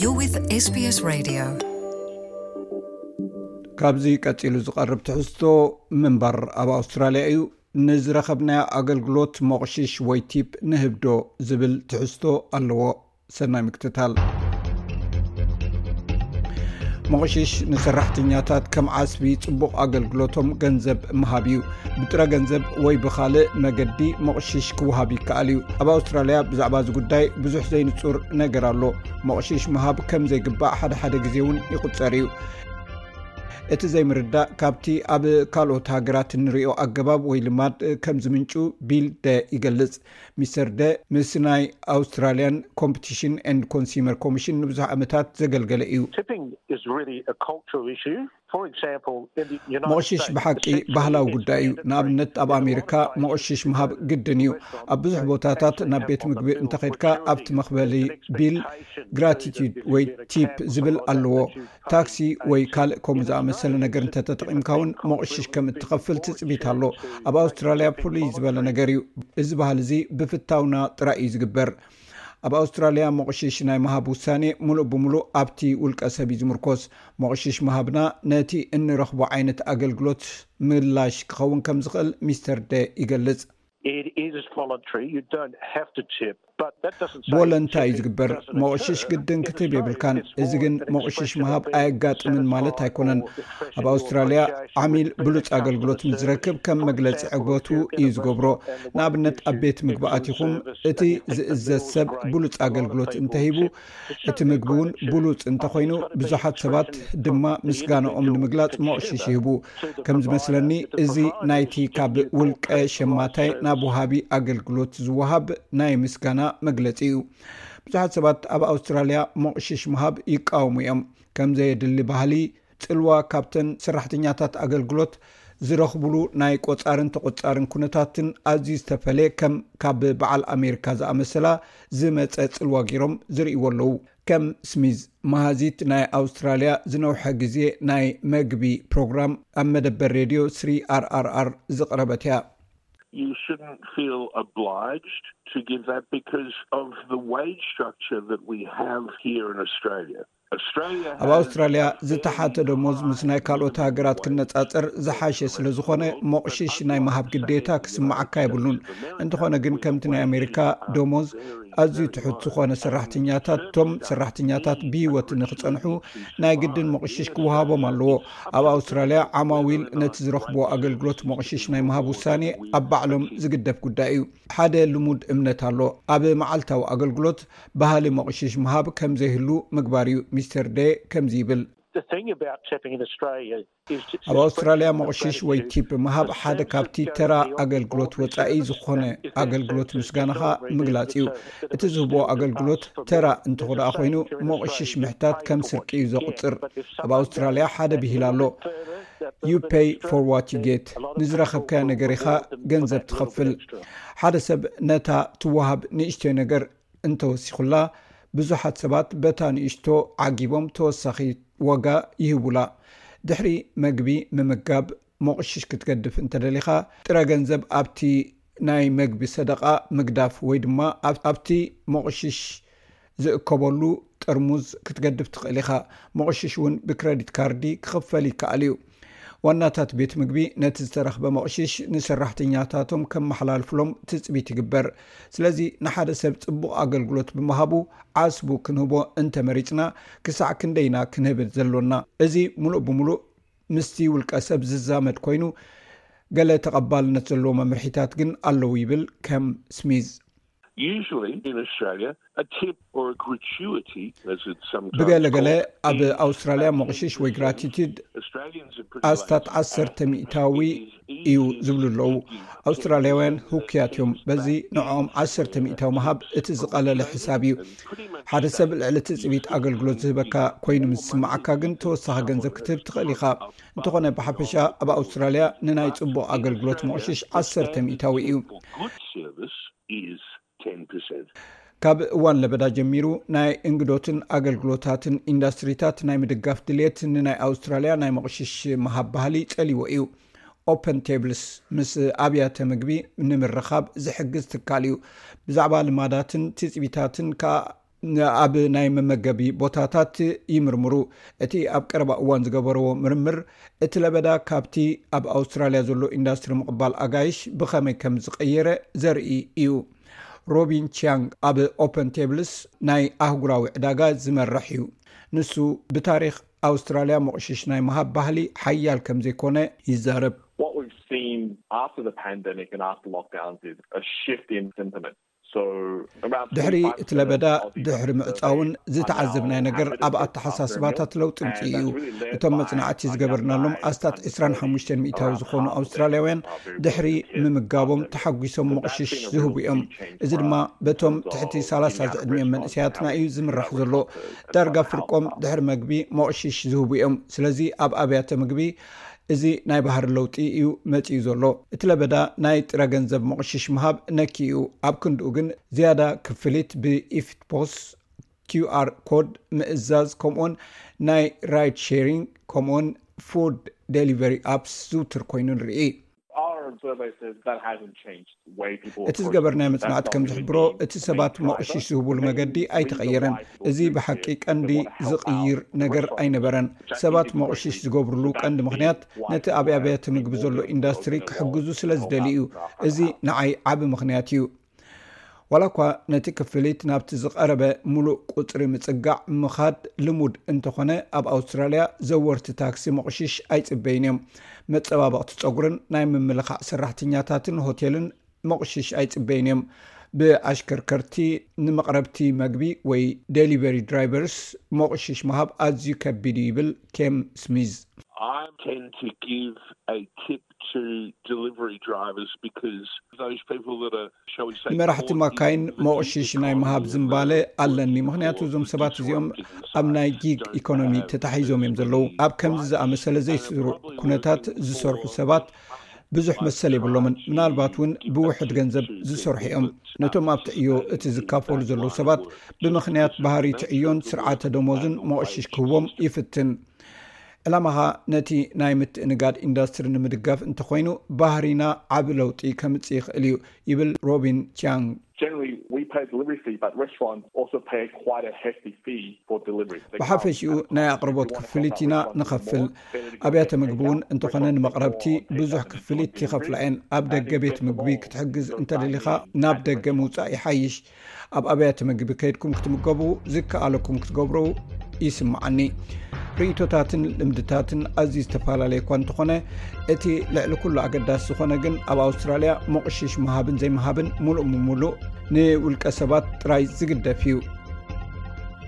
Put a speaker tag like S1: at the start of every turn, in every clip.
S1: You're with SBS Radio. ካብዚ ቀፂሉ ዝቐርብ ትሕዝቶ ምንባር ኣብ ኣውስትራልያ እዩ ንዝረኸብናዮ ኣገልግሎት ሞቕሽሽ ወይ ቲፕ ንህብዶ ዝብል ትሕዝቶ ኣለዎ ሰናይ ምክትታል መቕሽሽ ንሰራሕተኛታት ከም ዓስቢ ፅቡቕ ኣገልግሎቶም ገንዘብ ምሃብ እዩ ብጥረ ገንዘብ ወይ ብካልእ መገዲ መቕሽሽ ክውሃብ ይከኣል እዩ ኣብ ኣውስትራልያ ብዛዕባ እዚ ጉዳይ ብዙሕ ዘይንፁር ነገር ኣሎ መቕሽሽ ምሃብ ከም ዘይግባእ ሓደ ሓደ ግዜ እውን ይቁፀር እዩ እቲ ዘይምርዳእ ካብቲ ኣብ ካልኦት ሃገራት እንሪኦ ኣገባብ ወይ ልማድ ከም ዝምንጩ ቢል ደ ይገልፅ ሚስተር ደ ምስ ናይ ኣውስትራልያን ኮምፕቲሽን ኤንድ ኮንስዩመር ኮሚሽን ንብዙሕ ዓመታት ዘገልገለ እዩ። መቕሽሽ ብሓቂ ባህላዊ ጉዳይ እዩ። ንኣብነት ኣብ ኣሜሪካ መቕሽሽ ምሃብ ግድን እዩ። ኣብ ብዙሕ ቦታታት ናብ ቤት ምግቢ እንተኸድካ ኣብቲ መኽበሊ ቢል ግራቲቲዩድ ወይ ቲፕ ዝብል ኣለዎ። ታክሲ ወይ ካልእ ከምኡ ዝኣመሰለ ነገር እንተ ተጠቒምካ እውን መቝሽሽ ከም እትኸፍል ትጽቢት ኣሎ። ኣብ ኣውስትራልያ ፍሉይ ዝበለ ነገር እዩ፣ እዚ ባህሊ እዚ ብፍታውና ጥራይ እዩ ዝግበር። ኣብ ኣውስትራልያ መቝሽሽ ናይ ምሃብ ውሳኔ ምሉእ ብምሉእ ኣብቲ ውልቀ ሰብ እዩ ዝምርኮስ። መቝሽሽ ምሃብና ነቲ እንረኽቦ ዓይነት ኣገልግሎት ምላሽ ክኸውን ከም ዝኽእል ሚስተር ደ ይገልጽ። ብወለንታ እዩ ዝግበር መቕሽሽ ግድን ክትህብ የብልካን እዚ ግን መቕሽሽ ምሃብ ኣየጋጥምን ማለት ኣይኮነን ኣብ ኣውስትራልያ ዓሚል ብሉፅ ኣገልግሎት ምስ ዝረክብ ከም መግለፂ ዕግበቱ እዩ ዝገብሮ ንኣብነት ኣብ ቤት ምግቢ ኣቲኹም እቲ ዝእዘዝ ሰብ ብሉፅ ኣገልግሎት እንተሂቡ እቲ ምግቢ እውን ብሉፅ እንተኾይኑ ብዙሓት ሰባት ድማ ምስጋንኦም ንምግላፅ ሞቕሽሽ ይህቡ ከም ዝመስለኒ እዚ ናይቲ ካብ ውልቀ ሸማታይ ናብ ውሃቢ ኣገልግሎት ዝወሃብ ናይ ምስጋና መግለፂ እዩ ብዙሓት ሰባት ኣብ ኣውስትራልያ ሞቕሽሽ ምሃብ ይቃወሙ እዮም ከምዘየድሊ ባህሊ ጽልዋ ካብተን ሰራሕተኛታት ኣገልግሎት ዝረኽቡሉ ናይ ቆጻርን ተቖጻርን ኩነታትን ኣዝዩ ዝተፈልየ ከም ካብ በዓል ኣሜሪካ ዝኣመሰላ ዝመጸ ጽልዋ ገይሮም ዝርእይዎ ኣለዉ። ከም ስሚዝ፣ መሃዚት ናይ ኣውስትራልያ ዝነውሐ ግዜ ናይ መግቢ ፕሮግራም ኣብ መደበር ሬድዮ ስሪ ኣርኣርኣር ዝቕረበት እያ።
S2: you shouldn't feel obliged to give that because of the wage structure that we have here in Australia.
S1: ኣብ ኣውስትራልያ ዝተሓተ ደሞዝ ምስ ናይ ካልኦት ሃገራት ክነፃፀር ዝሓሸ ስለ ዝኾነ ሞቕሽሽ ናይ ምሃብ ግዴታ ክስማዓካ የብሉን እንተኾነ ግን ከምቲ ናይ ኣሜሪካ ደሞዝ ኣዝዩ ትሑት ዝኾነ ሰራሕተኛታት እቶም ሰራሕተኛታት ብሂወት ንክፀንሑ ናይ ግድን ሞቕሽሽ ክወሃቦም ኣለዎ ኣብ ኣውስትራልያ ዓማዊል ነቲ ዝረኽብዎ ኣገልግሎት ሞቕሽሽ ናይ ምሃብ ውሳኔ ኣብ ባዕሎም ዝግደፍ ጉዳይ እዩ ሓደ ልሙድ እምነት ኣሎ ኣብ መዓልታዊ ኣገልግሎት በሃሊ መቕሽሽ ምሃብ ከም ዘይህሉ ምግባር እዩ፣ ሚስተር ዴ ከምዚ ይብል። ኣብ ኣውስትራልያ መቕሽሽ ወይ ቲፕ ምሃብ ሓደ ካብቲ ተራ ኣገልግሎት ወጻኢ ዝኾነ ኣገልግሎት ምስጋናኻ ምግላጽ እዩ። እቲ ዝህብዎ ኣገልግሎት ተራ እንተኹድኣ ኮይኑ መቕሽሽ ምሕታት ከም ስርቂ እዩ ዘቑጽር። ኣብ ኣውስትራልያ ሓደ ብሂል ኣሎ። ዩ ፐይ ፎር ዋት ዩ ጌት ንዝረከብካዮ ነገር ኢካ ገንዘብ ትከፍል ሓደ ሰብ ነታ ትወሃብ ንእሽቶይ ነገር እንተወሲኩላ ብዙሓት ሰባት በታ ንእሽቶ ዓጊቦም ተወሳኪ ዋጋ ይህቡላ ድሕሪ መግቢ ምምጋብ ሞቅሽሽ ክትገድፍ እንተደሊካ ጥረ ገንዘብ ኣብቲ ናይ መግቢ ሰደቓ ምግዳፍ ወይ ድማ ኣብቲ ሞቕሽሽ ዝእከበሉ ጥርሙዝ ክትገድፍ ትኽእል ኢኻ። ሞቕሽሽ እውን ብክረዲት ካርዲ ክኽፈል ይከኣል እዩ። ዋናታት ቤት ምግቢ ነቲ ዝተረኽበ ሞቕሽሽ ንሰራሕተኛታቶም ከመሓላልፉሎም ትጽቢት ይግበር። ስለዚ ንሓደ ሰብ ጽቡቕ ኣገልግሎት ብምሃቡ ዓስቡ ክንህቦ እንተመሪጽና ክሳዕ ክንደይ ኢና ክንህብ ዘሎና? እዚ ምሉእ ብምሉእ ምስቲ ውልቀ ሰብ ዝዛመድ ኮይኑ ገለ ተቐባልነት ዘለዎ መምርሒታት ግን ኣለዉ ይብል ከም ስሚዝ። ብገለ ገለ ኣብ ኣውስትራልያ ሞቕሽሽ ወይ ግራቲቲድ ኣስታት ዓሰርተ ሚእታዊ እዩ ዝብሉ ኣለዉ ኣውስትራልያውያን ህኩያት እዮም በዚ ንዕኦም ዓሰርተ ሚታዊ ምሃብ እቲ ዝቐለለ ሕሳብ እዩ ሓደ ሰብ ልዕሊ ትፅቢት ኣገልግሎት ዝህበካ ኮይኑ ምስ ዝስማዓካ ግን ተወሳኺ ገንዘብ ክትህብ ትኽእል ኢኻ እንተኾነ ብሓፈሻ ኣብ ኣውስትራልያ ንናይ ፅቡቅ ኣገልግሎት መቕሽሽ ዓሰርተ ሚታዊ እዩ ካብ እዋን ለበዳ ጀሚሩ ናይ እንግዶትን ኣገልግሎታትን ኢንዳስትሪታት ናይ ምድጋፍ ድልየት ንናይ ኣውስትራልያ ናይ መቕሽሽ ምሃብ ባህሊ ጸልይዎ እዩ። ኦፐን ቴብልስ ምስ ኣብያተ ምግቢ ንምርኻብ ዝሕግዝ ትካል እዩ፣ ብዛዕባ ልማዳትን ትጽቢታትን ከኣ ኣብ ናይ መመገቢ ቦታታት ይምርምሩ። እቲ ኣብ ቀረባ እዋን ዝገበረዎ ምርምር እቲ ለበዳ ካብቲ ኣብ ኣውስትራልያ ዘሎ ኢንዳስትሪ ምቕባል ኣጋይሽ ብኸመይ ከም ዝቐየረ ዘርኢ እዩ። ሮቢን ቺያንግ ኣብ ኦፐን ቴብልስ ናይ ኣህጉራዊ ዕዳጋ ዝመርሕ እዩ። ንሱ ብታሪኽ ኣውስትራልያ መቑሽሽ ናይ ምሃብ ባህሊ ሓያል ከም ዘይኮነ ይዛረብ። ድሕሪ እቲ ለበዳ ድሕሪ ምዕፃውን ዝተዓዘብናዮ ነገር ኣብ ኣተሓሳስባታት ለውጢ ምፅ እዩ እቶም መፅናዕቲ ዝገበርናሎም ኣስታት 25 ሚታዊ ዝኾኑ ኣውስትራሊያውያን ድሕሪ ምምጋቦም ተሓጒሶም መቕሽሽ ዝህቡ እዮም እዚ ድማ በቶም ትሕቲ 30 ዝዕድሚኦም መንእሰያትና እዩ ዝምራሕ ዘሎ ዳርጋ ፍርቆም ድሕሪ መግቢ መቕሽሽ ዝህቡ እዮም ስለዚ ኣብ ኣብያተ ምግቢ እዚ ናይ ባህሪ ለውጢ እዩ መጺኡ ዘሎ። እቲ ለበዳ ናይ ጥረ ገንዘብ መቕሽሽ ምሃብ ነኪ እዩ፣ ኣብ ክንድኡ ግን ዝያዳ ክፍሊት ብኢ-ፍትፖስ፣ ኪውኣር ኮድ፣ ምእዛዝ ከምኡውን ናይ ራይድ ሼሪንግ ከምኡውን ፉድ ደሊቨሪ ኣፕስ ዝውቱር ኮይኑ ንርኢ። እቲ ዝገበርናዮ መፅናዕቲ ከም ዝሕብሮ እቲ ሰባት መቕሽሽ ዝህብሉ መገዲ ኣይተቐየረን እዚ ብሓቂ ቀንዲ ዝቕይር ነገር ኣይነበረን ሰባት መቕሽሽ ዝገብርሉ ቀንዲ ምኽንያት ነቲ ኣብ ኣብያተ ምግቢ ዘሎ ኢንዳስትሪ ክሕግዙ ስለ ዝደልዩ እዩ እዚ ንዓይ ዓብ ምኽንያት እዩ ዋላ እኳ ነቲ ክፍሊት ናብቲ ዝቐረበ ሙሉእ ቁፅሪ ምፅጋዕ ምኻድ ልሙድ እንተኾነ ኣብ ኣውስትራሊያ ዘወርቲ ታክሲ ምቑሽሽ ኣይፅበዩን እዮም። መፀባበቕቲ ፀጉርን ናይ ምምልኻዕ ሰራሕተኛታትን ሆቴልን ምቑሽሽ ኣይፅበዩን እዮም። ብኣሽከርከርቲ ንመቕረብቲ መግቢ ወይ ዴሊቨሪ ድራይቨርስ ሞቑሽሽ ምሃብ ኣዝዩ ከቢድ እዩ ይብል ኬም ስሚዝ። ንመራሕቲ ማካይን መቕሽሽ ናይ ምሃብ ዝምባለ ኣለኒ ምክንያቱ እዞም ሰባት እዚኦም ኣብ ናይ ጊግ ኢኮኖሚ ተታሒዞም እዮም ዘለዉ ኣብ ከምዚ ዝኣመሰለ ዘይስሩ ኩነታት ዝሰርሑ ሰባት ብዙሕ መሰል የብሎምን ምናልባት እውን ብውሕድ ገንዘብ ዝሰርሑ እዮም ነቶም ኣብቲ ዕዮ እቲ ዝካፈሉ ዘለዉ ሰባት ብምክንያት ባህሪቲ ዕዮን ስርዓተ ደሞዝን መቕሽሽ ክህቦም ይፍትን ዕላማኻ ነቲ ናይ ምትእንጋድ ኢንዳስትሪ ንምድጋፍ እንተኾይኑ፣ ባህሪና ዓቢ ለውጢ ከምጽእ ይኽእል እዩ፣ ይብል ሮቢን ቺያንግ። ብሓፈሽኡ ናይ ኣቕርቦት ክፍሊት ኢና ንኸፍል። ኣብያተ ምግቢ'ውን እንተኾነ ንመቕረብቲ ብዙሕ ክፍሊት ይኸፍላ እየን። ኣብ ደገ ቤት ምግቢ ክትሕግዝ እንተደሊኻ ናብ ደገ ምውጻእ ይሓይሽ። ኣብ ኣብያተ መግቢ ከድኩም ክትምገቡ ዝከኣለኩም ክትገብሩ ይስምዓኒ ርእቶታትን ልምድታትን ኣዝዩ ዝተፈላለየ እኳ እንተኾነ እቲ ልዕሊ ኩሉ ኣገዳሲ ዝኾነ ግን ኣብ ኣውስትራልያ መቕሽሽ ምሃብን ዘይምሃብን ሙሉእ ምሙሉእ ንውልቀ ሰባት ጥራይ ዝግደፍ እዩ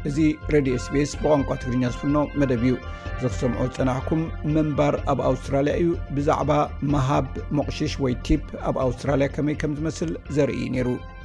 S1: እዚ ሬድዮ ስቤስ ብቋንቋ ትግርኛ ዝፍኖ መደብ እዩ ዝክሰምዖ ዝፀናዕኩም ምንባር ኣብ ኣውስትራልያ እዩ ብዛዕባ ምሃብ መቕሽሽ ወይ ቲፕ ኣብ ኣውስትራልያ ከመይ ከም ዝመስል ዘርእይ ነይሩ